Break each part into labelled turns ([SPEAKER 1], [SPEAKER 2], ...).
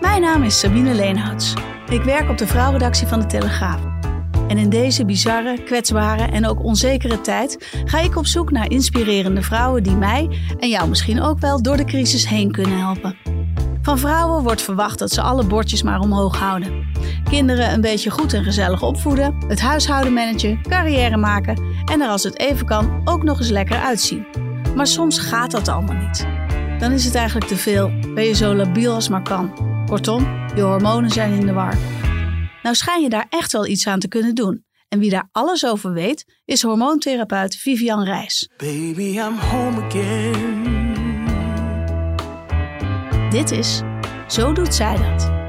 [SPEAKER 1] Mijn naam is Sabine Leenhouts. Ik werk op de vrouwredactie van de Telegraaf. En in deze bizarre, kwetsbare en ook onzekere tijd ga ik op zoek naar inspirerende vrouwen die mij en jou misschien ook wel door de crisis heen kunnen helpen. Van vrouwen wordt verwacht dat ze alle bordjes maar omhoog houden. Kinderen een beetje goed en gezellig opvoeden, het huishouden managen, carrière maken en er als het even kan ook nog eens lekker uitzien. Maar soms gaat dat allemaal niet. Dan is het eigenlijk te veel. Ben je zo labiel als maar kan. Kortom, je hormonen zijn in de war. Nou schijn je daar echt wel iets aan te kunnen doen. En wie daar alles over weet, is hormoontherapeut Vivian Reis.
[SPEAKER 2] Baby, I'm home again.
[SPEAKER 1] Dit is Zo doet zij dat.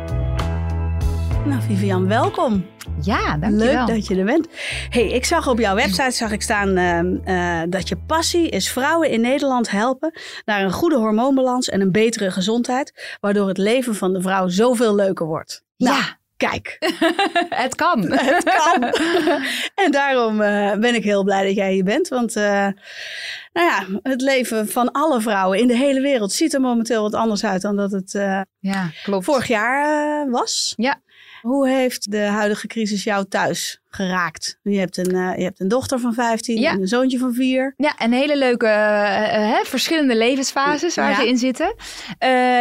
[SPEAKER 1] Nou, Vivian, welkom.
[SPEAKER 3] Ja, dankjewel.
[SPEAKER 1] Leuk dat je er bent. Hey, ik zag op jouw website zag ik staan ehm, eh, dat je passie is vrouwen in Nederland helpen naar een goede hormoonbalans en een betere gezondheid, waardoor het leven van de vrouw zoveel leuker wordt. Nou,
[SPEAKER 3] Ja.
[SPEAKER 1] kijk,
[SPEAKER 3] het kan.
[SPEAKER 1] het kan. en daarom eh, ben ik heel blij dat jij hier bent, want eh, nou ja, het leven van alle vrouwen in de hele wereld ziet er momenteel wat anders uit dan dat het
[SPEAKER 3] Ja, klopt.
[SPEAKER 1] vorig jaar was.
[SPEAKER 3] Ja.
[SPEAKER 1] Hoe heeft de huidige crisis jou thuis geraakt? Je hebt een, eh, je hebt een dochter van 15
[SPEAKER 3] Ja.
[SPEAKER 1] en een zoontje van 4.
[SPEAKER 3] Ja, en hele leuke eh, eh, hè, verschillende levensfases waar
[SPEAKER 1] Ja.
[SPEAKER 3] ze in zitten.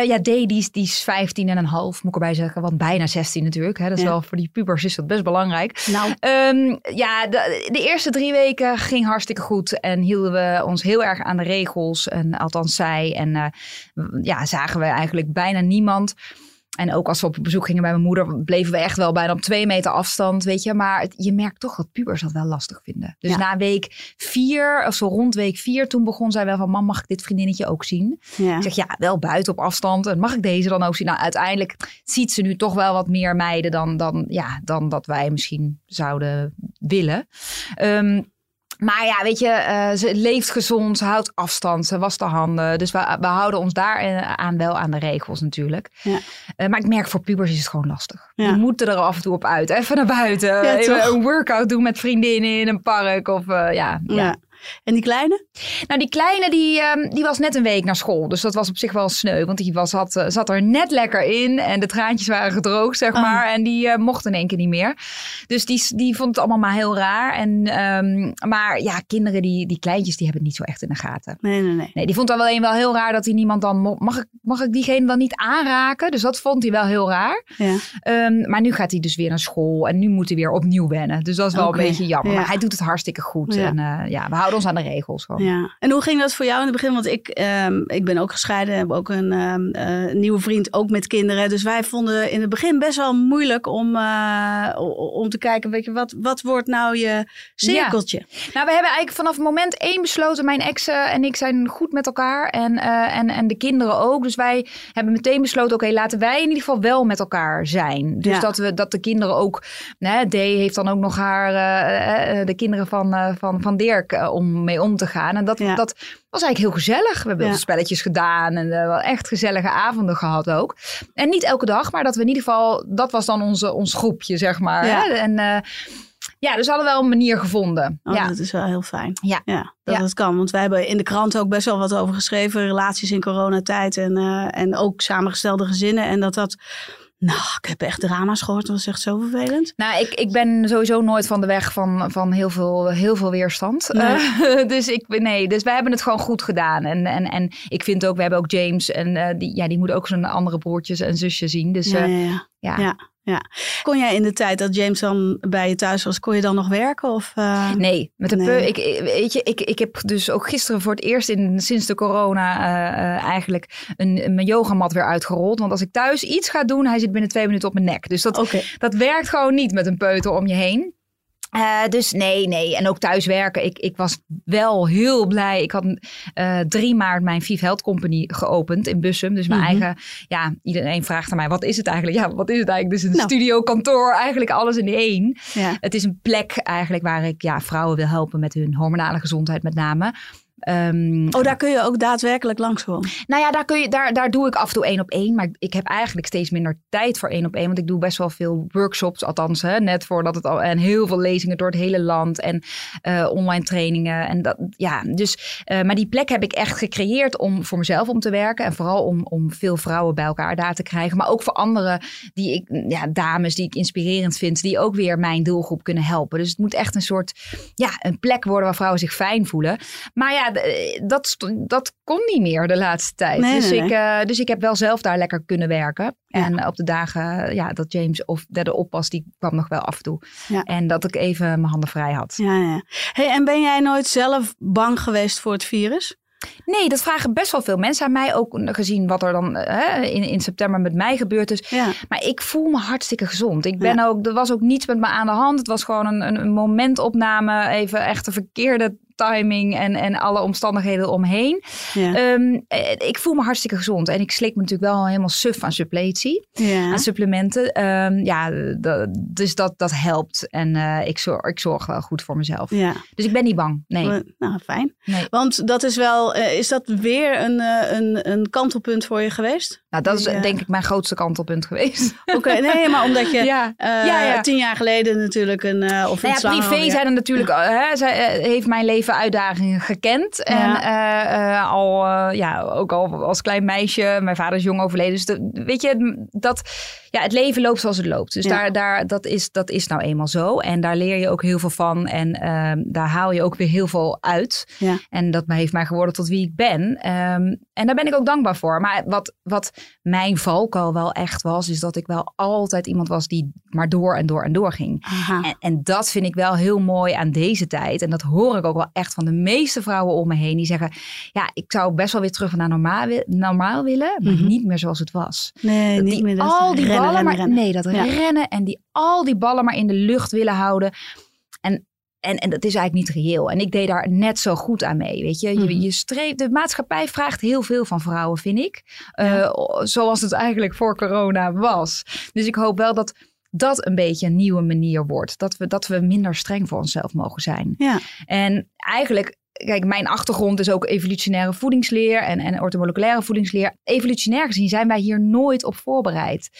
[SPEAKER 3] Ja, D die is, die is 15 en een half, moet ik erbij zeggen. Want bijna 16 natuurlijk. Hè. Dat is
[SPEAKER 1] Ja.
[SPEAKER 3] wel voor die pubers is dat best belangrijk.
[SPEAKER 1] Nou,
[SPEAKER 3] Ehm, ja, de, de eerste drie weken ging hartstikke goed. En hielden we ons heel erg aan de regels. En althans zij. En ja, zagen we eigenlijk bijna niemand. En ook als we op bezoek gingen bij mijn moeder, bleven we echt wel bijna op twee meter afstand, weet je. Maar het- je merkt toch dat pubers dat wel lastig vinden. Dus
[SPEAKER 1] Ja.
[SPEAKER 3] na week vier, of zo rond week vier, toen begon zij wel van, mam, mag ik dit vriendinnetje ook zien?
[SPEAKER 1] ja.
[SPEAKER 3] Ik zeg, ja, wel buiten op afstand. En mag ik deze dan ook zien? Nou, uiteindelijk ziet ze nu toch wel wat meer meiden dan, dan, ja, dan dat wij misschien zouden willen. Ehm, maar ja, weet je, eh, ze leeft gezond, ze houdt afstand, ze wast de handen. Dus we, we houden ons daar eh, aan wel aan de regels natuurlijk.
[SPEAKER 1] Ja.
[SPEAKER 3] Eh, maar ik merk voor pubers is het gewoon lastig.
[SPEAKER 1] Ja.
[SPEAKER 3] Die moeten er af en toe op uit. Even naar buiten. even een workout doen met vriendinnen in een park. Of ja, ja.
[SPEAKER 1] En die kleine?
[SPEAKER 3] Nou, die kleine die, ehm, die was net een week naar school. Dus dat was op zich wel sneu. Want die was, had, eh, zat er net lekker in. En de traantjes waren gedroogd, zeg
[SPEAKER 1] Oh.
[SPEAKER 3] maar. En die eh, mocht in één keer niet meer. Dus die, die vond het allemaal maar heel raar. En, ehm, maar ja, kinderen, die, die kleintjes, die hebben het niet zo echt in de gaten.
[SPEAKER 1] Nee, nee, nee.
[SPEAKER 3] Nee, die vond dan wel een wel heel raar dat hij niemand dan... mo- Mag ik, mag ik diegene dan niet aanraken? Dus dat vond hij wel heel raar.
[SPEAKER 1] Ja.
[SPEAKER 3] Ehm, maar nu gaat hij dus weer naar school. En nu moet hij weer opnieuw wennen. Dus dat is wel een beetje jammer.
[SPEAKER 1] ja.
[SPEAKER 3] Maar hij doet het hartstikke goed.
[SPEAKER 1] Ja.
[SPEAKER 3] En eh, ja, we houden ons aan de regels gewoon.
[SPEAKER 1] Ja. En hoe ging dat voor jou in het begin? Want ik, ehm, ik ben ook gescheiden, heb ook een ehm, eh, nieuwe vriend, ook met kinderen. Dus wij vonden in het begin best wel moeilijk om, eh, om te kijken, weet je, wat, wat wordt nou je cirkeltje?
[SPEAKER 3] Nou, we hebben eigenlijk vanaf moment één besloten. Mijn ex en ik zijn goed met elkaar. En, eh, en, en de kinderen ook. Dus wij hebben meteen besloten: oké, laten wij in ieder geval wel met elkaar zijn. Dus
[SPEAKER 1] Ja.
[SPEAKER 3] dat, we, dat de kinderen ook. Né, D heeft dan ook nog haar. de kinderen van, van, van Dirk om mee om te gaan. En dat,
[SPEAKER 1] Ja.
[SPEAKER 3] dat was eigenlijk heel gezellig. We hebben
[SPEAKER 1] Ja.
[SPEAKER 3] spelletjes gedaan. En eh, wel echt gezellige avonden gehad ook. En niet elke dag, maar dat we in ieder geval. Dat was dan onze, ons groepje, zeg maar.
[SPEAKER 1] Ja.
[SPEAKER 3] Hè? En. eh, ja, dus we hadden wel een manier gevonden.
[SPEAKER 1] Oh,
[SPEAKER 3] ja.
[SPEAKER 1] Dat is wel heel fijn.
[SPEAKER 3] Ja.
[SPEAKER 1] ja dat
[SPEAKER 3] Ja.
[SPEAKER 1] het kan. Want wij hebben in de krant ook best wel wat over geschreven. Relaties in coronatijd en, eh, en ook samengestelde gezinnen. En dat dat... Nou, ik heb echt drama's gehoord. Dat was echt zo vervelend.
[SPEAKER 3] Nou, ik, ik ben sowieso nooit van de weg van, van heel, veel, heel veel weerstand.
[SPEAKER 1] Nee.
[SPEAKER 3] Eh, dus, ik, nee, dus wij hebben het gewoon goed gedaan. En, en, en ik vind ook, we hebben ook James. En eh, die, ja, die moet ook zijn andere broertjes en zusje zien. Dus
[SPEAKER 1] Ja,
[SPEAKER 3] eh,
[SPEAKER 1] ja, ja.
[SPEAKER 3] Ja.
[SPEAKER 1] Ja. Ja. Kon jij in de tijd dat James dan bij je thuis was, kon je dan nog werken? Of, eh,
[SPEAKER 3] Nee, met de
[SPEAKER 1] Nee.
[SPEAKER 3] peu- ik, weet je, ik, ik heb dus ook gisteren voor het eerst in, sinds de corona eh, eh, eigenlijk een, een- mijn yogamat weer uitgerold. Want als ik thuis iets ga doen, hij zit binnen twee minuten op mijn nek. Dus dat, dat werkt gewoon niet met een peuter om je heen. Uh, dus nee, nee. En ook thuiswerken. Ik, ik was wel heel blij. Ik had uh, 3 maart mijn Vive Health Company geopend in Bussum. Dus mijn mm -hmm. eigen, ja, iedereen vraagt aan mij, wat is het eigenlijk? Ja, wat is het eigenlijk? Dus een nou. studio, kantoor, eigenlijk alles in één. Ja. Het is een plek eigenlijk waar ik ja, vrouwen wil helpen met hun hormonale gezondheid met name.
[SPEAKER 1] Um, oh, daar kun je ook daadwerkelijk langs gewoon.
[SPEAKER 3] Nou ja, daar, kun je, daar, daar doe ik af en toe één op één. Maar ik heb eigenlijk steeds minder tijd voor één op één. Want ik doe best wel veel workshops, althans, hè, net voordat het al. En heel veel lezingen door het hele land. En uh, online trainingen. En dat, ja, dus, uh, maar die plek heb ik echt gecreëerd om voor mezelf om te werken. En vooral om, om veel vrouwen bij elkaar daar te krijgen. Maar ook voor anderen, die ik, ja, dames die ik inspirerend vind. Die ook weer mijn doelgroep kunnen helpen. Dus het moet echt een soort, ja, een plek worden waar vrouwen zich fijn voelen. Maar ja, dat, dat kon niet meer de laatste tijd.
[SPEAKER 1] Nee,
[SPEAKER 3] dus,
[SPEAKER 1] nee,
[SPEAKER 3] ik, uh, dus ik heb wel zelf daar lekker kunnen werken. Ja. En op de dagen ja, dat James of de oppas, die kwam nog wel af en toe.
[SPEAKER 1] Ja.
[SPEAKER 3] En dat ik even mijn handen vrij had.
[SPEAKER 1] Ja, ja. Hey, en ben jij nooit zelf bang geweest voor het virus?
[SPEAKER 3] Nee, dat vragen best wel veel mensen aan mij. Ook gezien wat er dan hè, in, in september met mij gebeurd is.
[SPEAKER 1] Ja.
[SPEAKER 3] Maar ik voel me hartstikke gezond. Ik ben ja. ook, er was ook niets met me aan de hand. Het was gewoon een, een, een momentopname. Even echt de verkeerde timing en, en alle omstandigheden omheen.
[SPEAKER 1] Ja.
[SPEAKER 3] Um, ik voel me hartstikke gezond. En ik slik me natuurlijk wel helemaal suf aan suppletie.
[SPEAKER 1] Ja.
[SPEAKER 3] Aan supplementen. Um, ja, dus dat, dat helpt. En uh, ik, zorg, ik zorg wel goed voor mezelf.
[SPEAKER 1] Ja.
[SPEAKER 3] Dus ik ben niet bang. Nee.
[SPEAKER 1] Nou, fijn.
[SPEAKER 3] Nee.
[SPEAKER 1] Want dat is wel, uh, is dat weer een, uh, een, een kantelpunt voor je geweest?
[SPEAKER 3] Nou, dat is denk ik mijn grootste kantelpunt geweest.
[SPEAKER 1] Oké, okay, nee, maar omdat je
[SPEAKER 3] ja. ja, ja.
[SPEAKER 1] tien jaar geleden natuurlijk een, of
[SPEAKER 3] nou ja, privé zijn er natuurlijk, hè, zij heeft mijn leven uitdagingen gekend. En ja. uh, al, uh, ja, ook al als klein meisje. Mijn vader is jong overleden. Dus de, weet je, dat, ja, het leven loopt zoals het loopt. Dus ja. daar, daar, dat, is, dat is nou eenmaal zo. En daar leer je ook heel veel van. En uh, daar haal je ook weer heel veel uit.
[SPEAKER 1] Ja.
[SPEAKER 3] En dat heeft mij geworden tot wie ik ben. Um, en daar ben ik ook dankbaar voor. Maar wat, wat mijn valkuil wel echt was, is dat ik wel altijd iemand was die maar door en door en door ging. En, en dat vind ik wel heel mooi aan deze tijd. En dat hoor ik ook wel echt van de meeste vrouwen om me heen. Die zeggen, ja, ik zou best wel weer terug naar normaal, normaal willen. Maar
[SPEAKER 1] Mhm.
[SPEAKER 3] niet meer zoals het was.
[SPEAKER 1] Nee,
[SPEAKER 3] dat
[SPEAKER 1] niet
[SPEAKER 3] die
[SPEAKER 1] meer dat
[SPEAKER 3] al die
[SPEAKER 1] rennen,
[SPEAKER 3] ballen
[SPEAKER 1] rennen,
[SPEAKER 3] maar,
[SPEAKER 1] rennen.
[SPEAKER 3] Nee, dat
[SPEAKER 1] Ja.
[SPEAKER 3] rennen en die al die ballen maar in de lucht willen houden. En en, en dat is eigenlijk niet reëel. En ik deed daar net zo goed aan mee. Weet je, je,
[SPEAKER 1] Mhm.
[SPEAKER 3] je streeft, de maatschappij vraagt heel veel van vrouwen, vind ik.
[SPEAKER 1] Ja.
[SPEAKER 3] Uh, zoals het eigenlijk voor corona was. Dus ik hoop wel dat dat een beetje een nieuwe manier wordt. Dat we, dat we minder streng voor onszelf mogen zijn.
[SPEAKER 1] Ja.
[SPEAKER 3] En eigenlijk, kijk, mijn achtergrond is ook evolutionaire voedingsleer en, en orthomoleculaire voedingsleer. Evolutionair gezien zijn wij hier nooit op voorbereid.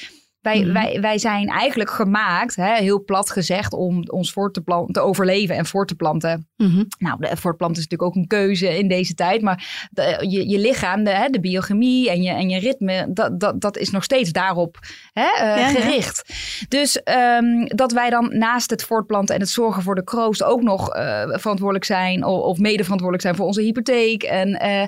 [SPEAKER 3] Wij,
[SPEAKER 1] Mhm.
[SPEAKER 3] wij, wij zijn eigenlijk gemaakt, hè, heel plat gezegd, om ons voor te, plan- te overleven en voor te planten.
[SPEAKER 1] Mhm.
[SPEAKER 3] Nou, de voortplanten is natuurlijk ook een keuze in deze tijd. Maar de, je, je lichaam, de, hè, de biochemie en je, en je ritme, dat, dat, dat is nog steeds daarop hè, uh,
[SPEAKER 1] Ja, ja.
[SPEAKER 3] gericht. Dus um, dat wij dan naast het voortplanten en het zorgen voor de kroost ook nog uh, verantwoordelijk zijn. Of, of mede verantwoordelijk zijn voor onze hypotheek. En uh,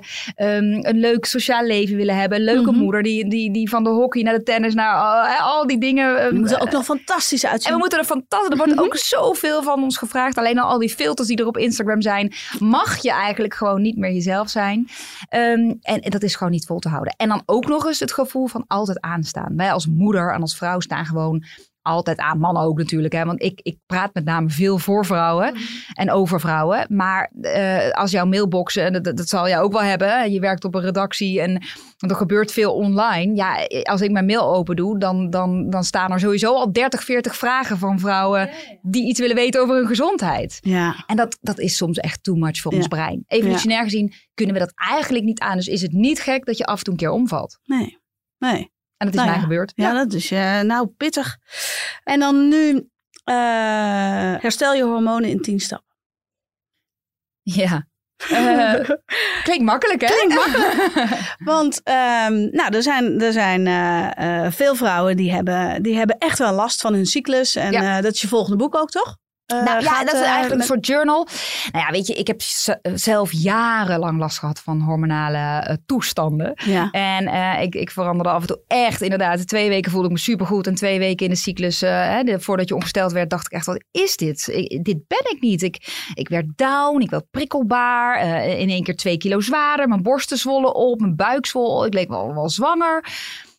[SPEAKER 3] um, een leuk sociaal leven willen hebben. Een leuke
[SPEAKER 1] Mhm.
[SPEAKER 3] moeder die, die, die van de hockey naar de tennis naar al die dingen.
[SPEAKER 1] Die moeten er ook nog fantastisch uitzien.
[SPEAKER 3] En we moeten er fantastisch. Er wordt ook zoveel van ons gevraagd. Alleen al al die filters die er op Instagram zijn, mag je eigenlijk gewoon niet meer jezelf zijn. Um, en, en, dat is gewoon niet vol te houden. En dan ook nog eens het gevoel van altijd aanstaan. Wij als moeder en als vrouw staan gewoon altijd aan. Mannen ook natuurlijk. Hè? Want ik, ik praat met name veel voor vrouwen en over vrouwen. Maar uh, als jouw mailbox, en dat, dat zal jij ook wel hebben. Je werkt op een redactie en er gebeurt veel online. Ja, als ik mijn mail open doe, dan, dan, dan staan er sowieso al 30, 40 vragen van vrouwen die iets willen weten over hun gezondheid.
[SPEAKER 1] Ja.
[SPEAKER 3] En dat, dat is soms echt too much voor ja. ons brein. Evolutionair ja. gezien kunnen we dat eigenlijk niet aan. Dus is het niet gek dat je af en toe een keer omvalt.
[SPEAKER 1] Nee, nee.
[SPEAKER 3] En dat is
[SPEAKER 1] nou
[SPEAKER 3] mij
[SPEAKER 1] ja.
[SPEAKER 3] gebeurd.
[SPEAKER 1] Ja, dat is uh, nou pittig. En dan nu uh, herstel je hormonen in tien stappen.
[SPEAKER 3] Ja. Uh, klinkt makkelijk, hè?
[SPEAKER 1] Klinkt makkelijk. Want um, nou, er zijn, er zijn uh, veel vrouwen die hebben, die hebben echt wel last van hun cyclus. En ja. dat is je volgende boek ook, toch?
[SPEAKER 3] Uh, nou ja, gaat, dat is eigenlijk een soort journal. Nou ja, weet je, ik heb zelf jarenlang last gehad van hormonale uh, toestanden.
[SPEAKER 1] Ja.
[SPEAKER 3] En uh, ik, ik veranderde af en toe echt inderdaad. Twee weken voelde ik me supergoed. En twee weken in de cyclus, hè, de, voordat je ongesteld werd, dacht ik echt, wat is dit? Ik, dit ben ik niet. Ik, ik werd down, ik werd prikkelbaar. in één keer twee kilo zwaarder. Mijn borsten zwollen op, mijn buik zwol. Ik leek wel, wel zwanger.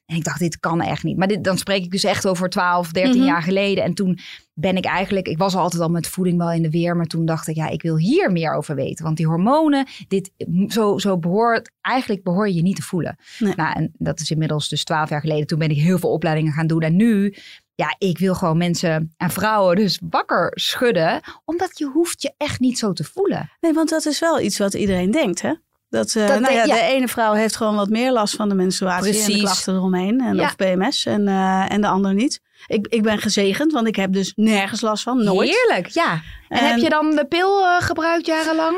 [SPEAKER 3] En ik dacht, dit kan echt niet. Maar dit, dan spreek ik dus echt over 12, 13
[SPEAKER 1] Mhm.
[SPEAKER 3] jaar geleden. En toen ben ik eigenlijk, ik was altijd al met voeding wel in de weer. Maar toen dacht ik, ja, ik wil hier meer over weten. Want die hormonen, dit, zo, zo behoort, eigenlijk behoor je je niet te voelen.
[SPEAKER 1] Nee.
[SPEAKER 3] Nou, en dat is inmiddels dus 12 jaar geleden. Toen ben ik heel veel opleidingen gaan doen. En nu, ja, ik wil gewoon mensen en vrouwen dus wakker schudden. Omdat je hoeft je echt niet zo te voelen.
[SPEAKER 1] Nee, want dat is wel iets wat iedereen denkt, hè? Dat, eh,
[SPEAKER 3] Dat
[SPEAKER 1] nou ja,
[SPEAKER 3] denk- ja.
[SPEAKER 1] de ene vrouw heeft gewoon wat meer last van de menstruatie en de klachten eromheen. En,
[SPEAKER 3] Ja.
[SPEAKER 1] Of PMS en, eh, en de ander niet. Ik, ik ben gezegend, want ik heb dus nergens last van. Nooit.
[SPEAKER 3] Heerlijk, ja. En,
[SPEAKER 1] En-
[SPEAKER 3] heb je dan de pil eh, gebruikt jarenlang?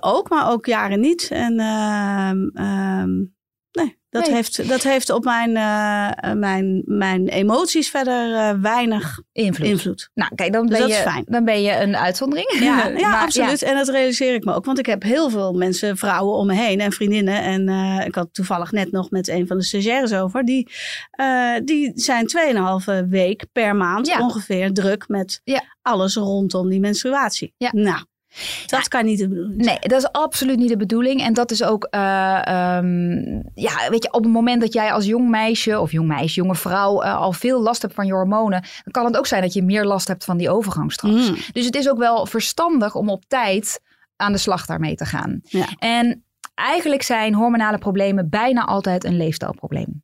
[SPEAKER 1] Ook, maar ook jaren niet. En ehm, ehm, nee, dat,
[SPEAKER 3] Nee.
[SPEAKER 1] Heeft, dat heeft op mijn, eh, eh, mijn, mijn emoties verder eh, weinig
[SPEAKER 3] Invloed.
[SPEAKER 1] invloed.
[SPEAKER 3] Nou, kijk, dan
[SPEAKER 1] Dus
[SPEAKER 3] ben,
[SPEAKER 1] dat
[SPEAKER 3] je,
[SPEAKER 1] is fijn.
[SPEAKER 3] dan ben je een uitzondering.
[SPEAKER 1] Ja, ja absoluut. En dat realiseer ik me ook. Want ik heb heel veel mensen, vrouwen om me heen en vriendinnen. En ik had toevallig net nog met een van de stagiaires over. Die, die zijn 2,5 week per maand
[SPEAKER 3] Ja.
[SPEAKER 1] ongeveer druk met alles rondom die menstruatie.
[SPEAKER 3] Ja.
[SPEAKER 1] Nou, dat kan niet de bedoeling zijn.
[SPEAKER 3] Nee, dat is absoluut niet de bedoeling. En dat is ook, eh, ehm, ja, weet je, op het moment dat jij als jong meisje of jong meisje, jonge vrouw eh, al veel last hebt van je hormonen, dan kan het ook zijn dat je meer last hebt van die overgang straks.
[SPEAKER 1] Mm.
[SPEAKER 3] Dus het is ook wel verstandig om op tijd aan de slag daarmee te gaan.
[SPEAKER 1] Ja.
[SPEAKER 3] En eigenlijk zijn hormonale problemen bijna altijd een leefstijlprobleem.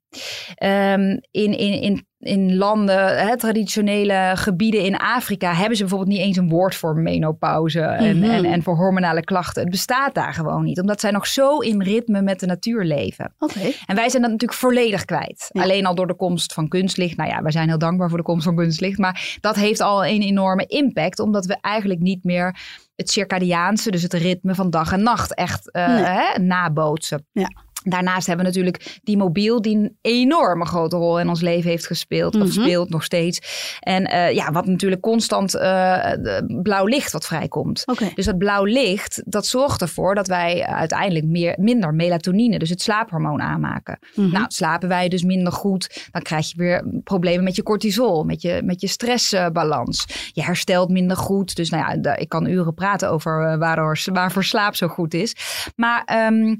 [SPEAKER 3] Ehm, in, in, in, in landen, hè, traditionele gebieden in Afrika, hebben ze bijvoorbeeld niet eens een woord voor menopauze en,
[SPEAKER 1] Mhm.
[SPEAKER 3] en, en voor hormonale klachten. Het bestaat daar gewoon niet, omdat zij nog zo in ritme met de natuur leven.
[SPEAKER 1] Oké.
[SPEAKER 3] En wij zijn dat natuurlijk volledig kwijt.
[SPEAKER 1] Ja.
[SPEAKER 3] Alleen al door de komst van kunstlicht. Nou ja, wij zijn heel dankbaar voor de komst van kunstlicht. Maar dat heeft al een enorme impact. Omdat we eigenlijk niet meer het circadiaanse, dus het ritme van dag en nacht, echt
[SPEAKER 1] Nee.
[SPEAKER 3] hè, nabootsen.
[SPEAKER 1] Ja.
[SPEAKER 3] Daarnaast hebben we natuurlijk die mobiel die een enorme grote rol in ons leven heeft gespeeld. Of
[SPEAKER 1] Mhm.
[SPEAKER 3] speelt nog steeds. En eh, ja, wat natuurlijk constant de blauw licht wat vrijkomt. Dus dat blauw licht, dat zorgt ervoor dat wij uiteindelijk meer, minder melatonine, dus het slaaphormoon aanmaken.
[SPEAKER 1] Mhm.
[SPEAKER 3] Nou, slapen wij dus minder goed, dan krijg je weer problemen met je cortisol, met je, met je stressbalans. je herstelt minder goed. Dus nou ja, ik kan uren praten over eh, waardoor, waarvoor slaap zo goed is. Maar, ehm, eh,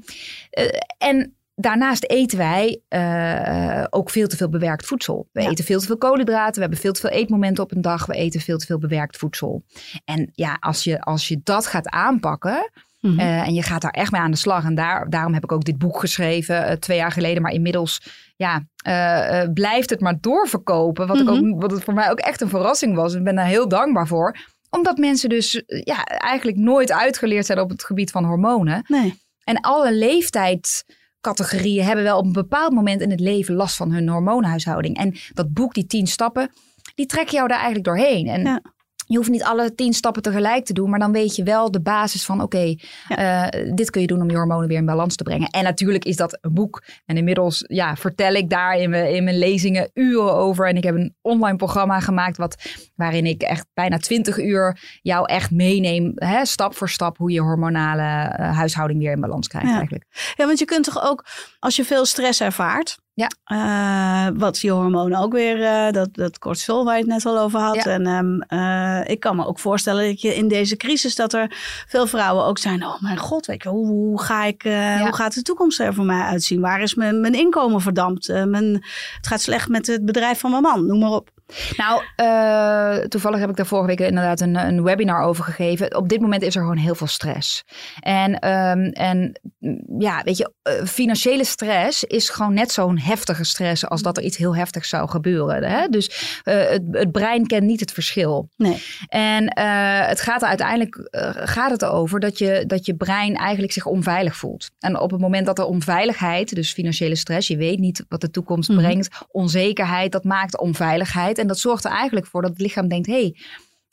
[SPEAKER 3] en daarnaast eten wij eh, ook veel te veel bewerkt voedsel. We
[SPEAKER 1] Ja.
[SPEAKER 3] eten veel te veel koolhydraten, we hebben veel te veel eetmomenten op een dag, we eten veel te veel bewerkt voedsel. En ja, als je, als je dat gaat aanpakken,
[SPEAKER 1] Mhm.
[SPEAKER 3] eh, en je gaat daar echt mee aan de slag. En daar, daarom heb ik ook dit boek geschreven eh, twee jaar geleden. Maar inmiddels ja, eh, eh, blijft het maar doorverkopen. Wat, ik
[SPEAKER 1] Mhm.
[SPEAKER 3] ook, wat het voor mij ook echt een verrassing was. Ik ben daar heel dankbaar voor. Omdat mensen dus eh, ja, eigenlijk nooit uitgeleerd zijn op het gebied van hormonen.
[SPEAKER 1] nee.
[SPEAKER 3] En alle leeftijdscategorieën hebben wel op een bepaald moment in het leven last van hun hormoonhuishouding. En dat boek, die tien stappen, die trekken jou daar eigenlijk doorheen. En
[SPEAKER 1] Ja.
[SPEAKER 3] Je hoeft niet alle tien stappen tegelijk te doen, maar dan weet je wel de basis van: oké, eh, dit kun je doen om je hormonen weer in balans te brengen. En natuurlijk is dat een boek. En inmiddels ja, vertel ik daar in mijn, in mijn lezingen uren over. En ik heb een online programma gemaakt wat, waarin ik echt bijna twintig uur jou echt meeneem, hè, stap voor stap, hoe je hormonale eh, huishouding weer in balans krijgt
[SPEAKER 1] Ja.
[SPEAKER 3] eigenlijk.
[SPEAKER 1] Ja, want je kunt toch ook, als je veel stress ervaart,
[SPEAKER 3] Ja.
[SPEAKER 1] eh, wat je hormonen ook weer, eh, dat, dat cortisol waar je het net al over had.
[SPEAKER 3] Ja.
[SPEAKER 1] En ehm, eh, ik kan me ook voorstellen dat je in deze crisis, dat er veel vrouwen ook zijn, oh mijn god, weet je, hoe, hoe, ga ik, hoe gaat de toekomst er voor mij uitzien? Waar is mijn, mijn inkomen verdampt? Mijn, het gaat slecht met het bedrijf van mijn man, noem maar op.
[SPEAKER 3] Nou, eh, toevallig heb ik daar vorige week inderdaad een, een webinar over gegeven. Op dit moment is er gewoon heel veel stress. En, ehm, en mm, ja, weet je, eh, financiële stress is gewoon net zo'n heftige stress als dat er iets heel heftigs zou gebeuren. Hè? Dus eh, het, het brein kent niet het verschil.
[SPEAKER 1] Nee.
[SPEAKER 3] En het gaat er uiteindelijk gaat het erover dat je, dat je brein eigenlijk zich onveilig voelt. En op het moment dat er onveiligheid, dus financiële stress, je weet niet wat de toekomst
[SPEAKER 1] Mhm.
[SPEAKER 3] brengt, onzekerheid, dat maakt onveiligheid. En dat zorgt er eigenlijk voor dat het lichaam denkt: hé,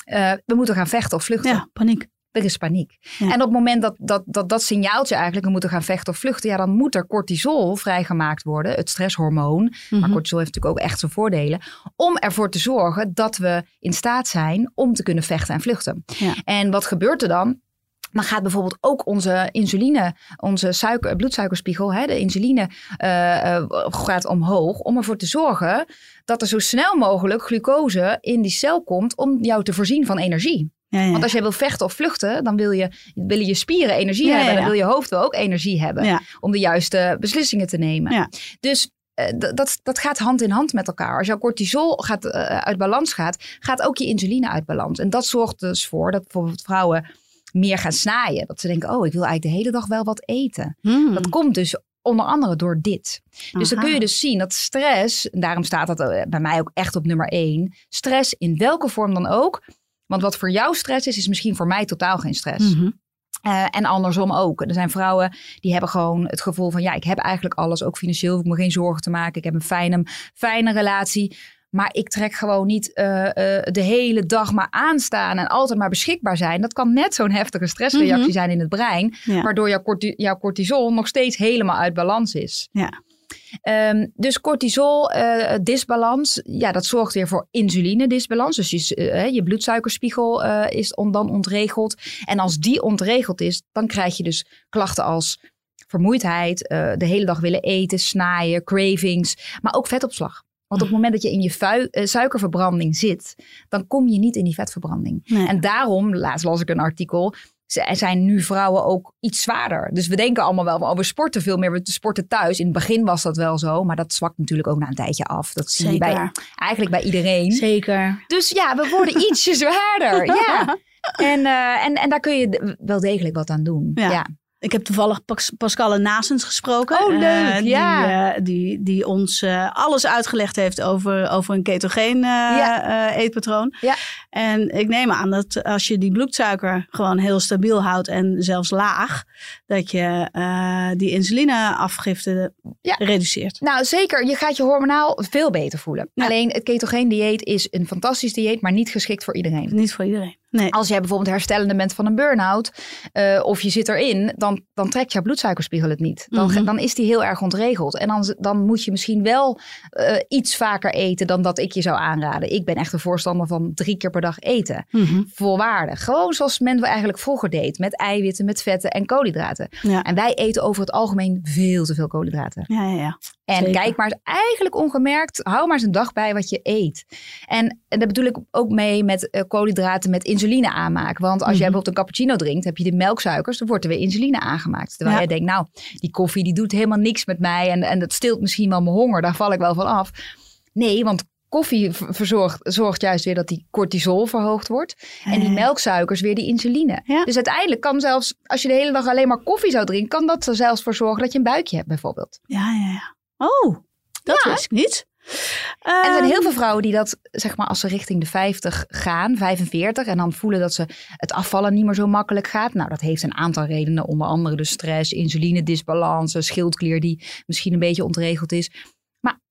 [SPEAKER 3] hey, we moeten gaan vechten of vluchten.
[SPEAKER 1] Ja, paniek.
[SPEAKER 3] Er is paniek.
[SPEAKER 1] Ja.
[SPEAKER 3] En op het moment dat dat, dat dat signaaltje eigenlijk, we moeten gaan vechten of vluchten, ja, dan moet er cortisol vrijgemaakt worden, het stresshormoon. Maar
[SPEAKER 1] Mhm.
[SPEAKER 3] cortisol heeft natuurlijk ook echt zijn voordelen. Om ervoor te zorgen dat we in staat zijn om te kunnen vechten en vluchten.
[SPEAKER 1] Ja.
[SPEAKER 3] En wat gebeurt er dan? Dan gaat bijvoorbeeld ook onze insuline, onze suiker, bloedsuikerspiegel, hè, de insuline, eh, eh, gaat omhoog. Om ervoor te zorgen dat er zo snel mogelijk glucose in die cel komt om jou te voorzien van energie.
[SPEAKER 1] Ja, ja.
[SPEAKER 3] Want als jij wil vechten of vluchten, dan wil je, willen je spieren energie
[SPEAKER 1] Ja,
[SPEAKER 3] hebben. dan wil je hoofd wel ook energie hebben om de juiste beslissingen te nemen.
[SPEAKER 1] Ja.
[SPEAKER 3] Dus eh, dat, dat gaat hand in hand met elkaar. Als jouw cortisol gaat, uit balans gaat, gaat ook je insuline uit balans. En dat zorgt dus voor dat bijvoorbeeld vrouwen meer gaan snaaien. Dat ze denken, oh, ik wil eigenlijk de hele dag wel wat eten.
[SPEAKER 1] Hmm.
[SPEAKER 3] Dat komt dus onder andere door dit. Dus dan kun je dus zien dat stress, en daarom staat dat eh, bij mij ook echt op nummer één. Stress in welke vorm dan ook. Want wat voor jou stress is, is misschien voor mij totaal geen stress.
[SPEAKER 1] Mhm.
[SPEAKER 3] Eh, en andersom ook. Er zijn vrouwen die hebben gewoon het gevoel van... ja, ik heb eigenlijk alles, ook financieel hoef ik me geen zorgen te maken. Ik heb een fijne, fijne relatie. Maar ik trek gewoon niet eh, eh, de hele dag maar aanstaan... en altijd maar beschikbaar zijn. Dat kan net zo'n heftige stressreactie
[SPEAKER 1] Mhm.
[SPEAKER 3] zijn in het brein...
[SPEAKER 1] Ja.
[SPEAKER 3] waardoor jouw, corti- jouw cortisol nog steeds helemaal uit balans is.
[SPEAKER 1] Ja.
[SPEAKER 3] Ehm, dus cortisol, eh, disbalans, ja, dat zorgt weer voor insuline-disbalans. Dus je, je bloedsuikerspiegel is on- dan ontregeld. En als die ontregeld is, dan krijg je dus klachten als vermoeidheid, de hele dag willen eten, snaaien, cravings, maar ook vetopslag. Want op het moment dat je in je eh, suikerverbranding zit, dan kom je niet in die vetverbranding.
[SPEAKER 1] Nee.
[SPEAKER 3] En daarom, laatst las ik een artikel, er zijn nu vrouwen ook iets zwaarder. Dus we denken allemaal wel oh, we sporten veel meer, we sporten thuis. In het begin was dat wel zo, maar dat zwakt natuurlijk ook na een tijdje af. Dat zie je bij, eigenlijk bij iedereen.
[SPEAKER 1] Zeker.
[SPEAKER 3] Dus ja, we worden ietsje zwaarder. Ja. En, eh, en, en daar kun je wel degelijk wat aan doen.
[SPEAKER 1] Ja.
[SPEAKER 3] Ja.
[SPEAKER 1] Ik heb toevallig Pas- Pascal Nasens gesproken.
[SPEAKER 3] Oh, leuk,
[SPEAKER 1] Eh, die,
[SPEAKER 3] ja.
[SPEAKER 1] eh, die, die ons eh, alles uitgelegd heeft over, over een ketogeen
[SPEAKER 3] Ja.
[SPEAKER 1] eetpatroon.
[SPEAKER 3] Ja.
[SPEAKER 1] En ik neem aan dat als je die bloedsuiker gewoon heel stabiel houdt en zelfs laag, dat je die insulineafgifte
[SPEAKER 3] Ja.
[SPEAKER 1] reduceert.
[SPEAKER 3] Nou, zeker. Je gaat je hormonaal veel beter voelen. Alleen het ketogeen dieet is een fantastisch dieet, maar niet geschikt voor iedereen.
[SPEAKER 1] Niet voor iedereen. Nee.
[SPEAKER 3] Als jij bijvoorbeeld herstellende bent van een burn-out eh, of je zit erin, dan, dan trekt jouw bloedsuikerspiegel het niet. Dan,
[SPEAKER 1] Mhm.
[SPEAKER 3] dan is die heel erg ontregeld. En dan, dan moet je misschien wel eh, iets vaker eten dan dat ik je zou aanraden. Ik ben echt een voorstander van drie keer per dag eten.
[SPEAKER 1] Mhm.
[SPEAKER 3] Volwaardig. Gewoon zoals men eigenlijk vroeger deed. Met eiwitten, met vetten en koolhydraten.
[SPEAKER 1] Ja.
[SPEAKER 3] En wij eten over het algemeen veel te veel koolhydraten.
[SPEAKER 1] Ja, ja, ja.
[SPEAKER 3] En
[SPEAKER 1] Zeker.
[SPEAKER 3] kijk maar eens eigenlijk ongemerkt, hou maar eens een dag bij wat je eet. En, en daar bedoel ik ook mee met eh, koolhydraten met insuline aanmaken. Want als
[SPEAKER 1] Mhm.
[SPEAKER 3] jij bijvoorbeeld een cappuccino drinkt, heb je de melksuikers, dan wordt er weer insuline aangemaakt. Terwijl
[SPEAKER 1] Ja.
[SPEAKER 3] jij denkt, nou, die koffie die doet helemaal niks met mij en, en dat stilt misschien wel mijn honger, daar val ik wel van af. Nee, want koffie verzorgt, zorgt juist weer dat die cortisol verhoogd wordt. En die
[SPEAKER 1] Ja.
[SPEAKER 3] melksuikers weer die insuline.
[SPEAKER 1] Ja.
[SPEAKER 3] Dus uiteindelijk kan zelfs, als je de hele dag alleen maar koffie zou drinken, kan dat er zelfs voor zorgen dat je een buikje hebt bijvoorbeeld.
[SPEAKER 1] Ja, ja, ja. Oh, dat
[SPEAKER 3] Ja.
[SPEAKER 1] wist ik niet.
[SPEAKER 3] En er zijn
[SPEAKER 1] Ehm,
[SPEAKER 3] heel veel vrouwen die dat, zeg maar, als ze richting de 50 gaan, 45, en dan voelen dat ze het afvallen niet meer zo makkelijk gaat. Nou, dat heeft een aantal redenen, onder andere de stress, insulinedisbalans, een schildklier die misschien een beetje ontregeld is.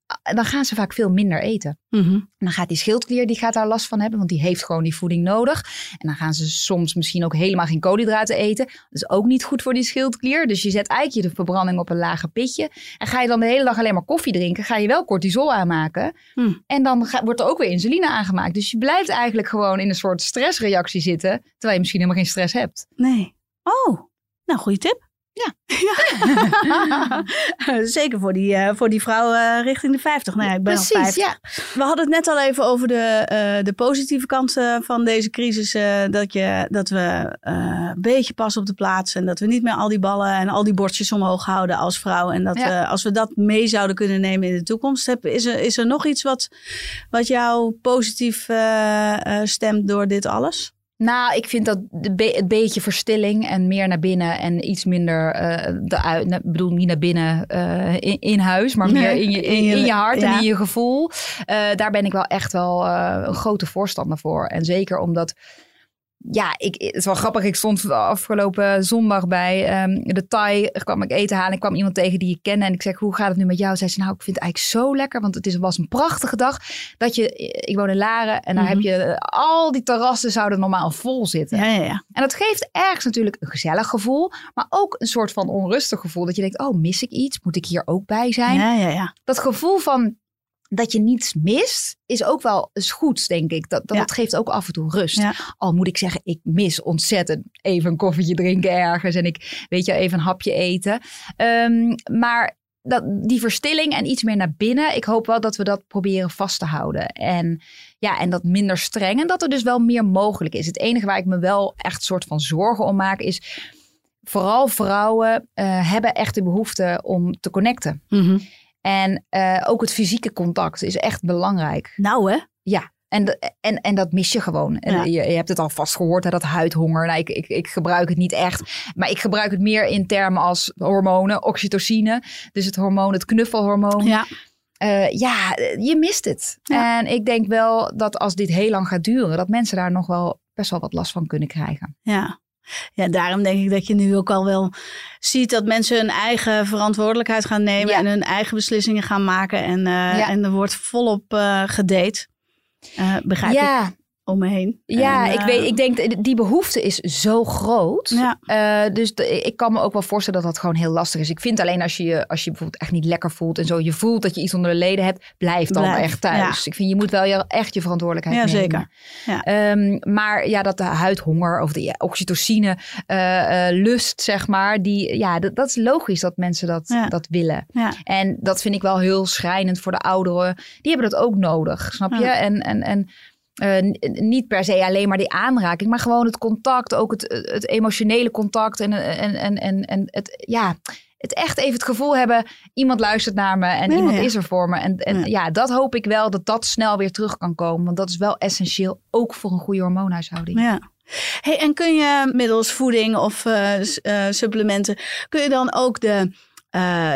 [SPEAKER 3] Eh, dan gaan ze vaak veel minder eten.
[SPEAKER 1] mhm.
[SPEAKER 3] En dan gaat die schildklier, die gaat daar last van hebben, want die heeft gewoon die voeding nodig. En dan gaan ze soms misschien ook helemaal geen koolhydraten eten. Dat is ook niet goed voor die schildklier. Dus je zet eigenlijk je verbranding op een lage pitje. En ga je dan de hele dag alleen maar koffie drinken, ga je wel cortisol aanmaken.
[SPEAKER 1] Hmm.
[SPEAKER 3] En dan wordt er ook weer insuline aangemaakt. Dus je blijft eigenlijk gewoon in een soort stressreactie zitten, terwijl je misschien helemaal geen stress hebt.
[SPEAKER 1] Nee. Oh, nou, goede tip.
[SPEAKER 3] Ja.
[SPEAKER 1] Ja. Zeker voor die, eh, voor die vrouw eh, richting de 50. Nou ja, ik ben al 50.
[SPEAKER 3] ja.
[SPEAKER 1] We hadden het net al even over de, eh, de positieve kanten van deze crisis. dat, je, dat we een beetje pas op de plaats en dat we niet meer al die ballen en al die bordjes omhoog houden als vrouw. En dat
[SPEAKER 3] Ja.
[SPEAKER 1] we, als we dat mee zouden kunnen nemen in de toekomst, heb, is, er, is er nog iets wat, wat jou positief stemt door dit alles?
[SPEAKER 3] Nou, ik vind dat de be- het beetje verstilling en meer naar binnen en iets minder eh eruit. Ik bedoel, niet naar binnen eh, in, in huis, maar meer in je, in,
[SPEAKER 1] in je-
[SPEAKER 3] hart en in je gevoel. Eh, daar ben ik wel echt wel een grote voorstander voor. En zeker omdat. Ja, ik, het is wel grappig. Ik stond afgelopen zondag bij ehm, de Thai. kwam ik eten halen. Ik kwam iemand tegen die ik kende. En ik zeg, hoe gaat het nu met jou? Zei ze, nou, ik vind het eigenlijk zo lekker. Want het is, was een prachtige dag. Dat je, ik woon in Laren. En daar
[SPEAKER 1] Mhm.
[SPEAKER 3] heb je, eh, al die terrassen zouden normaal vol zitten.
[SPEAKER 1] Ja, ja, ja.
[SPEAKER 3] En dat geeft ergens natuurlijk een gezellig gevoel, maar ook een soort van onrustig gevoel. Dat je denkt, oh, mis ik iets? Moet ik hier ook bij zijn?
[SPEAKER 1] ja, ja, ja.
[SPEAKER 3] Dat gevoel van dat je niets mist, is ook wel eens goed, denk ik. Dat, dat,
[SPEAKER 1] Ja.
[SPEAKER 3] geeft ook af en toe rust.
[SPEAKER 1] Ja.
[SPEAKER 3] Al moet ik zeggen, ik mis ontzettend even een koffietje drinken ergens. En ik, weet je, even een hapje eten. Ehm, maar dat, die verstilling en iets meer naar binnen. Ik hoop wel dat we dat proberen vast te houden. En ja, en dat minder streng. En dat er dus wel meer mogelijk is. Het enige waar ik me wel echt soort van zorgen om maak is... Vooral vrouwen eh, hebben echt de behoefte om te connecten.
[SPEAKER 1] Mhm.
[SPEAKER 3] En eh, ook het fysieke contact is echt belangrijk.
[SPEAKER 1] Nou hè?
[SPEAKER 3] Ja. En, en, en dat mis je gewoon. En
[SPEAKER 1] Ja.
[SPEAKER 3] je, je hebt het al vast gehoord, hè, dat huidhonger. Nou, ik, ik, ik gebruik het niet echt. Maar ik gebruik het meer in termen als hormonen, oxytocine. Dus het hormoon, het knuffelhormoon.
[SPEAKER 1] Ja.
[SPEAKER 3] Eh, ja, je mist het.
[SPEAKER 1] Ja.
[SPEAKER 3] En ik denk wel dat als dit heel lang gaat duren, dat mensen daar nog wel best wel wat last van kunnen krijgen.
[SPEAKER 1] Ja. Ja, daarom denk ik dat je nu ook al wel ziet dat mensen hun eigen verantwoordelijkheid gaan nemen
[SPEAKER 3] Ja.
[SPEAKER 1] en hun eigen beslissingen gaan maken. En, eh,
[SPEAKER 3] Ja.
[SPEAKER 1] en er wordt volop eh gedate. Eh, begrijp ik
[SPEAKER 3] ja,
[SPEAKER 1] om me heen.
[SPEAKER 3] ja
[SPEAKER 1] En,
[SPEAKER 3] ik,
[SPEAKER 1] eh,
[SPEAKER 3] weet, ik denk die behoefte is zo groot.
[SPEAKER 1] Ja.
[SPEAKER 3] Eh, dus de- ik kan me ook wel voorstellen dat dat gewoon heel lastig is. Ik vind alleen als je als je bijvoorbeeld echt niet lekker voelt en zo, je voelt dat je iets onder de leden hebt, blijf dan
[SPEAKER 1] Blijf,
[SPEAKER 3] echt thuis. Ik vind je moet wel je, echt je verantwoordelijkheid
[SPEAKER 1] Ja,
[SPEAKER 3] nemen.
[SPEAKER 1] zeker. Ja.
[SPEAKER 3] Ehm, maar ja, dat de huidhonger of de ja, oxytocine eh, lust, zeg maar, die, ja, dat, dat is logisch dat mensen dat,
[SPEAKER 1] Ja.
[SPEAKER 3] dat willen.
[SPEAKER 1] Ja.
[SPEAKER 3] En dat vind ik wel heel schrijnend voor de ouderen. Die hebben dat ook nodig, snap je?
[SPEAKER 1] Ja.
[SPEAKER 3] En, en, en eh, niet per se alleen maar die aanraking, maar gewoon het contact, ook het, het emotionele contact en, en, en, en, en het, ja, het echt even het gevoel hebben, iemand luistert naar me en
[SPEAKER 1] Ja,
[SPEAKER 3] iemand
[SPEAKER 1] ja.
[SPEAKER 3] is er voor me. En, en
[SPEAKER 1] Ja.
[SPEAKER 3] ja. dat hoop ik wel dat dat snel weer terug kan komen, want dat is wel essentieel, ook voor een goede hormoonhuishouding.
[SPEAKER 1] Ja. Hey, en kun je middels voeding of eh, eh, supplementen, kun je dan ook de,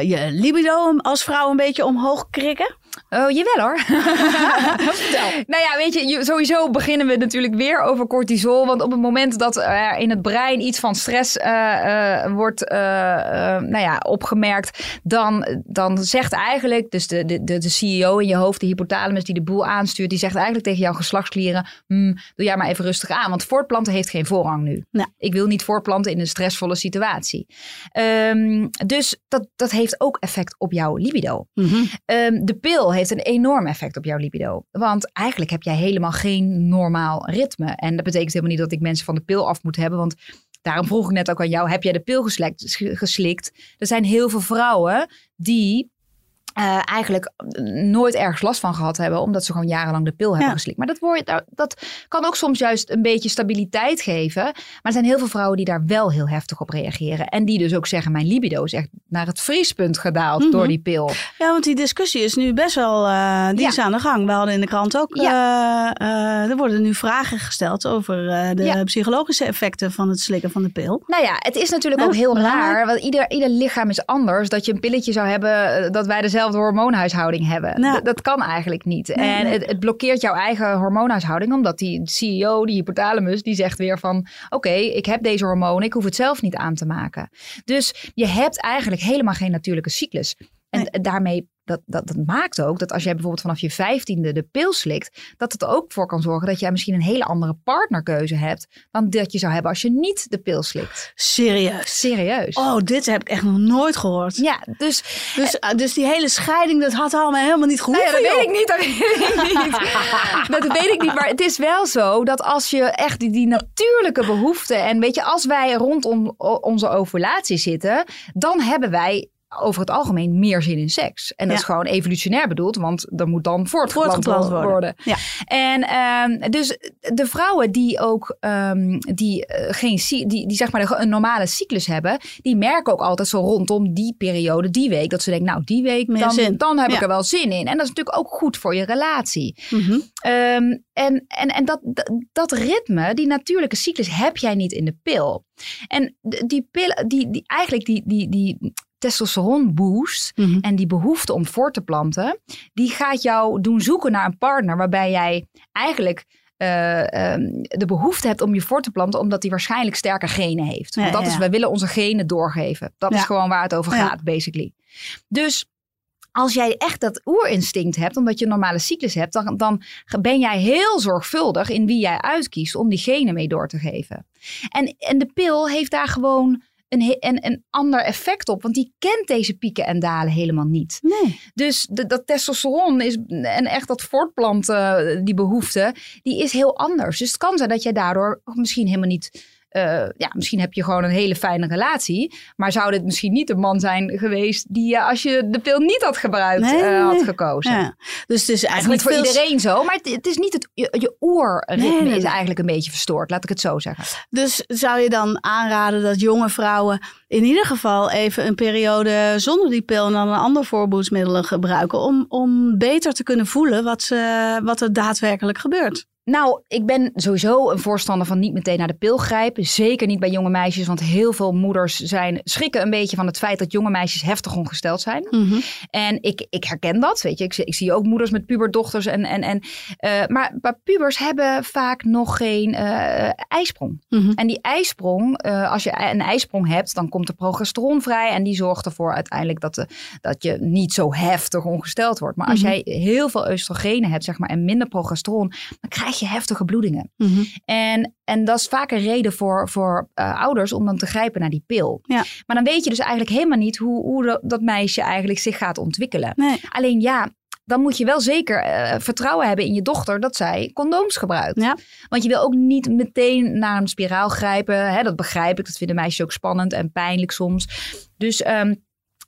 [SPEAKER 1] je libido als vrouw een beetje omhoog krikken?
[SPEAKER 3] Oh, jawel hoor. nou ja, weet je, sowieso beginnen we natuurlijk weer over cortisol. Want op het moment dat er in het brein iets van stress eh, eh, wordt eh, nou ja, opgemerkt, dan, dan zegt eigenlijk, dus de, de, de, CEO in je hoofd, de hypothalamus die de boel aanstuurt, die zegt eigenlijk tegen jouw geslachtsklieren, "Hmm, doe jij maar even rustig aan, want voortplanten heeft geen voorrang nu.
[SPEAKER 1] Ja.
[SPEAKER 3] Ik wil niet voortplanten in een stressvolle situatie. Ehm, dus dat, dat heeft ook effect op jouw libido. Ehm, de pil heeft een enorm effect op jouw libido. Want eigenlijk heb jij helemaal geen normaal ritme. En dat betekent helemaal niet dat ik mensen van de pil af moet hebben. Want daarom vroeg ik net ook aan jou: heb jij de pil geslikt? Er zijn heel veel vrouwen die. Eh, eigenlijk nooit ergens last van gehad hebben, omdat ze gewoon jarenlang de pil hebben
[SPEAKER 1] Ja.
[SPEAKER 3] geslikt. Maar dat, woord, dat- kan ook soms juist een beetje stabiliteit geven. Maar er zijn heel veel vrouwen die daar wel heel heftig op reageren. En die dus ook zeggen: Mijn libido is echt naar het vriespunt gedaald
[SPEAKER 1] Mhm.
[SPEAKER 3] door die pil.
[SPEAKER 1] Ja, want die discussie is nu best wel, eh, die
[SPEAKER 3] Ja.
[SPEAKER 1] is aan de gang. We hadden in de krant ook, eh, eh, er worden nu vragen gesteld over de
[SPEAKER 3] Ja.
[SPEAKER 1] psychologische effecten van het slikken van de pil.
[SPEAKER 3] Nou ja, het is natuurlijk
[SPEAKER 1] Ja,
[SPEAKER 3] ook heel raar. Want ieder, ieder lichaam is anders. Dat je een pilletje zou hebben dat wij dezelfde hormoonhuishouding hebben.
[SPEAKER 1] Nou.
[SPEAKER 3] Dat kan eigenlijk niet.
[SPEAKER 1] Nee,
[SPEAKER 3] en
[SPEAKER 1] nee.
[SPEAKER 3] Het, het blokkeert jouw eigen hormoonhuishouding. Omdat die CEO, die hypothalamus, die zegt weer van... Oké, ik heb deze hormonen. Ik hoef het zelf niet aan te maken. Dus je hebt eigenlijk helemaal geen natuurlijke cyclus. En
[SPEAKER 1] Nee.
[SPEAKER 3] daarmee, dat, dat, dat maakt ook dat als jij bijvoorbeeld vanaf je vijftiende de pil slikt, dat het er ook voor kan zorgen dat jij misschien een hele andere partnerkeuze hebt dan dat je zou hebben als je niet de pil slikt.
[SPEAKER 1] Serieus.
[SPEAKER 3] Serieus.
[SPEAKER 1] Oh, dit heb ik echt nog nooit gehoord.
[SPEAKER 3] Ja, dus,
[SPEAKER 1] Dus, eh, dus die hele scheiding, dat had allemaal helemaal niet
[SPEAKER 3] nou
[SPEAKER 1] gehoeven.
[SPEAKER 3] ja, dat weet ik niet. Dat weet ik niet. dat weet ik niet. Maar het is wel zo dat als je echt die, die natuurlijke behoeften. En weet je, als wij rondom onze ovulatie zitten, dan hebben wij over het algemeen meer zin in seks. En dat
[SPEAKER 1] Ja.
[SPEAKER 3] is gewoon evolutionair bedoeld, want er moet dan voortgeplant,
[SPEAKER 1] worden.
[SPEAKER 3] worden.
[SPEAKER 1] Ja.
[SPEAKER 3] En ehm, dus de vrouwen die ook ehm, die, eh, geen, die, die zeg maar een normale cyclus hebben, die merken ook altijd zo rondom die periode, die week, dat ze denken, nou die week,
[SPEAKER 1] Meer
[SPEAKER 3] dan,
[SPEAKER 1] zin.
[SPEAKER 3] dan heb ik er wel zin in. En dat is natuurlijk ook goed voor je relatie.
[SPEAKER 1] Mhm.
[SPEAKER 3] Ehm, en en, en dat, dat, ritme, die natuurlijke cyclus, heb jij niet in de pil. En die pil, die, die, eigenlijk die, die, die testosteron boost
[SPEAKER 1] Mhm.
[SPEAKER 3] en die behoefte om voor te planten, die gaat jou doen zoeken naar een partner waarbij jij eigenlijk eh, ehm, de behoefte hebt om je voor te planten, omdat die waarschijnlijk sterke genen heeft.
[SPEAKER 1] Ja,
[SPEAKER 3] Want dat
[SPEAKER 1] ja.
[SPEAKER 3] is, wij willen onze genen doorgeven. Dat
[SPEAKER 1] Ja.
[SPEAKER 3] is gewoon waar het over gaat, basically. Dus als jij echt dat oerinstinct hebt, omdat je een normale cyclus hebt, dan, dan ben jij heel zorgvuldig in wie jij uitkiest om die genen mee door te geven. En, en de pil heeft daar gewoon een, een, een ander effect op, want die kent deze pieken en dalen helemaal niet.
[SPEAKER 1] Nee.
[SPEAKER 3] Dus de, dat testosteron is, en echt dat voortplanten, die behoefte, die is heel anders. Dus het kan zijn dat jij daardoor misschien helemaal niet eh, ja, misschien heb je gewoon een hele fijne relatie. Maar zou dit misschien niet de man zijn geweest die je, als je de pil niet had gebruikt,
[SPEAKER 1] Nee,
[SPEAKER 3] eh, had gekozen?
[SPEAKER 1] Ja. Dus het is eigenlijk
[SPEAKER 3] niet voor
[SPEAKER 1] veel-
[SPEAKER 3] iedereen zo, maar het, het is niet het, je, je oorritme
[SPEAKER 1] Nee, nee,
[SPEAKER 3] is eigenlijk een beetje verstoord, laat ik het zo zeggen.
[SPEAKER 1] Dus zou je dan aanraden dat jonge vrouwen in ieder geval even een periode zonder die pil en dan een ander voorboedsmiddelen gebruiken om, om beter te kunnen voelen wat, ze, wat er daadwerkelijk gebeurt?
[SPEAKER 3] Nou, ik ben sowieso een voorstander van niet meteen naar de pil grijpen. Zeker niet bij jonge meisjes, want heel veel moeders zijn, schrikken een beetje van het feit dat jonge meisjes heftig ongesteld zijn. En ik, ik herken dat, weet je. Ik, zie- ik zie ook moeders met puberdochters. En, en, en, eh, maar, maar pubers hebben vaak nog geen eh, ijsprong.
[SPEAKER 1] Mhm.
[SPEAKER 3] En die ijsprong, eh, als je een ijsprong hebt, dan komt er progesteron vrij. En die zorgt ervoor uiteindelijk dat, de, dat je niet zo heftig ongesteld wordt. Maar als
[SPEAKER 1] Mhm.
[SPEAKER 3] jij heel veel oestrogenen hebt, zeg maar, en minder progesteron, dan krijg je heftige bloedingen.
[SPEAKER 1] Mhm.
[SPEAKER 3] En, en dat is vaak een reden voor, voor eh, ouders om dan te grijpen naar die pil.
[SPEAKER 1] Ja.
[SPEAKER 3] Maar dan weet je dus eigenlijk helemaal niet hoe, hoe dat, meisje eigenlijk zich gaat ontwikkelen.
[SPEAKER 1] Nee.
[SPEAKER 3] Alleen ja, dan moet je wel zeker eh, vertrouwen hebben in je dochter dat zij condooms gebruikt.
[SPEAKER 1] Ja.
[SPEAKER 3] Want je wil ook niet meteen naar een spiraal grijpen. Hè, dat begrijp ik. Dat vinden meisjes ook spannend en pijnlijk soms. Dus ehm,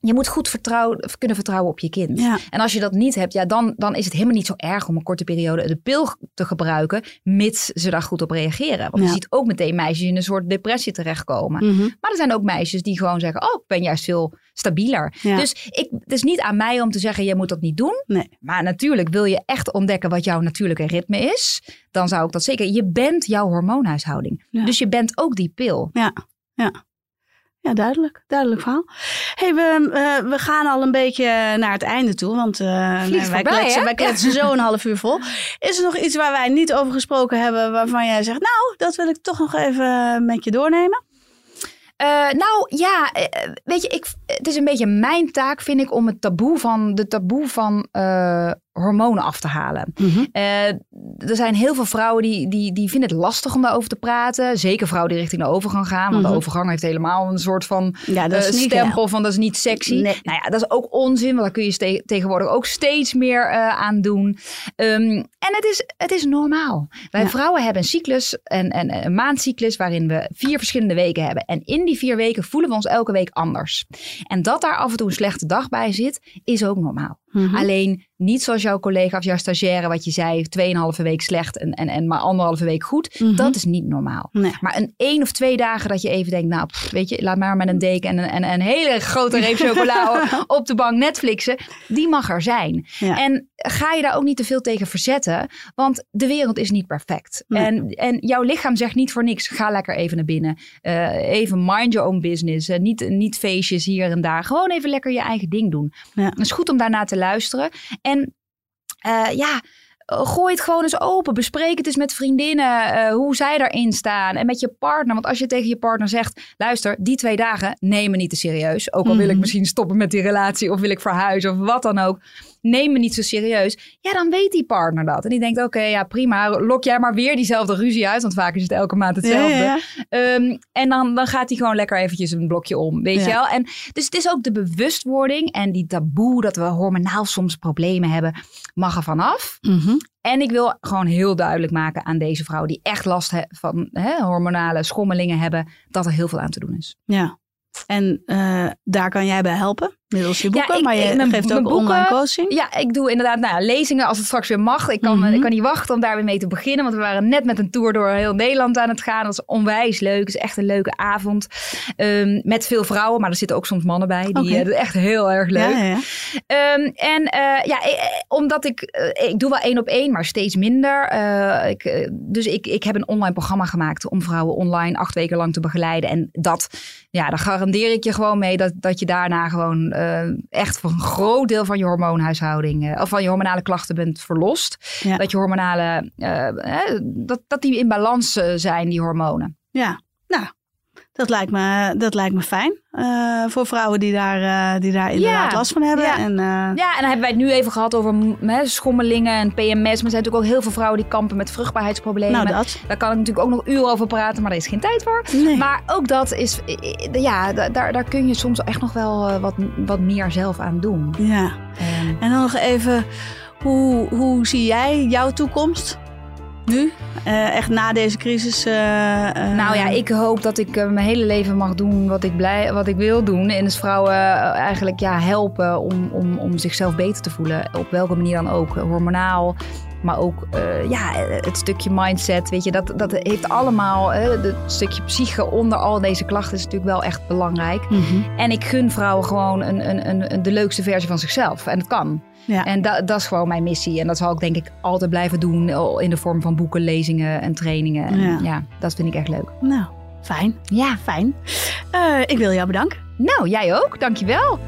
[SPEAKER 3] je moet goed vertrouwen, kunnen vertrouwen op je kind.
[SPEAKER 1] Ja.
[SPEAKER 3] En als je dat niet hebt, ja, dan, dan is het helemaal niet zo erg om een korte periode de pil te gebruiken, mits ze daar goed op reageren. Want
[SPEAKER 1] Ja.
[SPEAKER 3] je ziet ook meteen meisjes in een soort depressie terechtkomen.
[SPEAKER 1] Mhm.
[SPEAKER 3] Maar er zijn ook meisjes die gewoon zeggen, oh, ik ben juist veel stabieler.
[SPEAKER 1] Ja.
[SPEAKER 3] Dus ik, het is niet aan mij om te zeggen, je moet dat niet doen.
[SPEAKER 1] Nee.
[SPEAKER 3] Maar natuurlijk wil je echt ontdekken wat jouw natuurlijke ritme is. Dan zou ik dat zeker. Je bent jouw hormoonhuishouding. Dus je bent ook die pil.
[SPEAKER 1] Ja, ja. Ja, duidelijk. Duidelijk verhaal. hey, we, eh, we gaan al een beetje naar het einde toe. Want eh, wij,
[SPEAKER 3] voorbij,
[SPEAKER 1] kletsen, wij kletsen zo een half uur vol. Is er nog iets waar wij niet over gesproken hebben... waarvan jij zegt, nou, dat wil ik toch nog even met je doornemen?
[SPEAKER 3] Eh, nou ja, weet je, ik, het is een beetje mijn taak, vind ik, om het taboe van de taboe van hormonen af te halen. Eh, er zijn heel veel vrouwen die, die, die vinden het lastig om daarover te praten. Zeker vrouwen die richting de overgang gaan. Want
[SPEAKER 1] Mhm.
[SPEAKER 3] de overgang heeft helemaal een soort van
[SPEAKER 1] Ja, dat is
[SPEAKER 3] eh,
[SPEAKER 1] niet
[SPEAKER 3] stempel van dat is niet sexy.
[SPEAKER 1] Nee.
[SPEAKER 3] Nou ja, dat is ook onzin. Want daar kun je ste- tegenwoordig ook steeds meer eh, aan doen. Ehm, en het is, het is normaal. Wij
[SPEAKER 1] Ja.
[SPEAKER 3] vrouwen hebben een cyclus, en, en een maandcyclus, waarin we vier verschillende weken hebben. En in die vier weken voelen we ons elke week anders. En dat daar af en toe een slechte dag bij zit, is ook normaal.
[SPEAKER 1] Mhm.
[SPEAKER 3] Alleen niet zoals jouw collega of jouw stagiaire, wat je zei, tweeënhalve week slecht en, en, en maar anderhalve week goed.
[SPEAKER 1] Mhm.
[SPEAKER 3] Dat is niet normaal.
[SPEAKER 1] Nee.
[SPEAKER 3] Maar een één of twee dagen dat je even denkt, nou, pff, weet je, laat maar met een deken en een, en een hele grote reep chocola op de bank Netflixen, die mag er zijn.
[SPEAKER 1] Ja.
[SPEAKER 3] En ga je daar ook niet te veel tegen verzetten, want de wereld is niet perfect.
[SPEAKER 1] Nee.
[SPEAKER 3] En, en jouw lichaam zegt niet voor niks, ga lekker even naar binnen. Eh, even mind your own business. Eh, niet, niet feestjes hier en daar. Gewoon even lekker je eigen ding doen.
[SPEAKER 1] Ja.
[SPEAKER 3] Het is goed om daarna te luisteren. En eh, ja, gooi het gewoon eens open. Bespreek het eens met vriendinnen. eh, hoe zij daarin staan. En met je partner. Want als je tegen je partner zegt: luister, die twee dagen neem me niet te serieus. Ook al wil ik
[SPEAKER 1] Mhm.
[SPEAKER 3] misschien stoppen met die relatie. Of wil ik verhuizen of wat dan ook. Neem me niet zo serieus. Ja, dan weet die partner dat. En die denkt: oké, ja prima. Lok jij maar weer diezelfde ruzie uit. Want vaak is het elke maand hetzelfde.
[SPEAKER 1] Ja, ja,
[SPEAKER 3] Ehm, en dan, dan gaat hij gewoon lekker eventjes een blokje om, weet
[SPEAKER 1] Ja.
[SPEAKER 3] je wel. En dus het is ook de bewustwording en die taboe dat we hormonaal soms problemen hebben, mag er vanaf.
[SPEAKER 1] Mhm.
[SPEAKER 3] En ik wil gewoon heel duidelijk maken aan deze vrouwen die echt last he- van hè, hormonale schommelingen hebben, dat er heel veel aan te doen is.
[SPEAKER 1] Ja. En eh, daar kan jij bij helpen, middels je
[SPEAKER 3] Ja,
[SPEAKER 1] boeken.
[SPEAKER 3] ik-
[SPEAKER 1] maar je
[SPEAKER 3] ik- mijn-
[SPEAKER 1] geeft ook
[SPEAKER 3] boeken-
[SPEAKER 1] online coaching.
[SPEAKER 3] Ja, ik doe inderdaad nou, ja, lezingen als het straks weer mag. Ik kan,
[SPEAKER 1] Mhm.
[SPEAKER 3] ik kan niet wachten om daar weer mee te beginnen. Want we waren net met een tour door heel Nederland aan het gaan. Dat is onwijs leuk. Het is echt een leuke avond. Ehm, met veel vrouwen, maar er zitten ook soms mannen bij. Die,
[SPEAKER 1] Oké.
[SPEAKER 3] eh, echt heel erg leuk.
[SPEAKER 1] Ja, ja, ja.
[SPEAKER 3] Ehm, en eh, ja, eh, omdat ik, ik doe wel één op één, maar steeds minder. Ik, dus ik, ik heb een online programma gemaakt om vrouwen online acht weken lang te begeleiden. En dat, ja, daar garandeer ik je gewoon mee dat, dat je daarna gewoon echt voor een groot deel van je hormoonhuishouding, eh, of van je hormonale klachten bent verlost.
[SPEAKER 1] Ja.
[SPEAKER 3] Dat je hormonale, eh, eh, dat, dat die in balans eh, zijn, die hormonen.
[SPEAKER 1] Ja, nou, dat lijkt me, dat lijkt me fijn. eh, voor vrouwen die daar, eh, die daar inderdaad
[SPEAKER 3] Ja,
[SPEAKER 1] last van hebben.
[SPEAKER 3] ja.
[SPEAKER 1] En, eh,
[SPEAKER 3] Ja, en dan hebben wij het nu even gehad over mm, schommelingen en PMS. Maar er zijn natuurlijk ook heel veel vrouwen die kampen met vruchtbaarheidsproblemen.
[SPEAKER 1] nou, dat.
[SPEAKER 3] Daar kan ik natuurlijk ook nog uren over praten, maar daar is geen tijd voor.
[SPEAKER 1] Nee.
[SPEAKER 3] Maar ook dat is, ja, da- daar, daar kun je soms echt nog wel wat, wat meer zelf aan doen.
[SPEAKER 1] Ja.
[SPEAKER 3] Ehm,
[SPEAKER 1] En dan nog even, hoe, hoe zie jij jouw toekomst? Nu? Uh, echt na deze crisis? Uh,
[SPEAKER 3] uh... Nou ja, ik hoop dat ik mijn hele leven mag doen wat ik, blij, wat ik wil doen. En dus vrouwen eigenlijk ja, helpen om, om, om zichzelf beter te voelen. Op welke manier dan ook. Hormonaal, maar ook ja, het stukje mindset, weet je, dat, dat heeft allemaal, het stukje psyche onder al deze klachten is natuurlijk wel echt belangrijk. Mm -hmm. En ik gun vrouwen gewoon een, een, een, de leukste versie van zichzelf. En het kan. Ja. En dat, dat is gewoon mijn missie. En dat zal ik denk ik altijd blijven doen in de vorm van boeken, lezingen en trainingen. En ja. ja, dat vind ik echt leuk.
[SPEAKER 1] Nou, fijn. Ja. Fijn. Uh, ik wil jou bedanken.
[SPEAKER 3] Nou, jij ook. Dankjewel.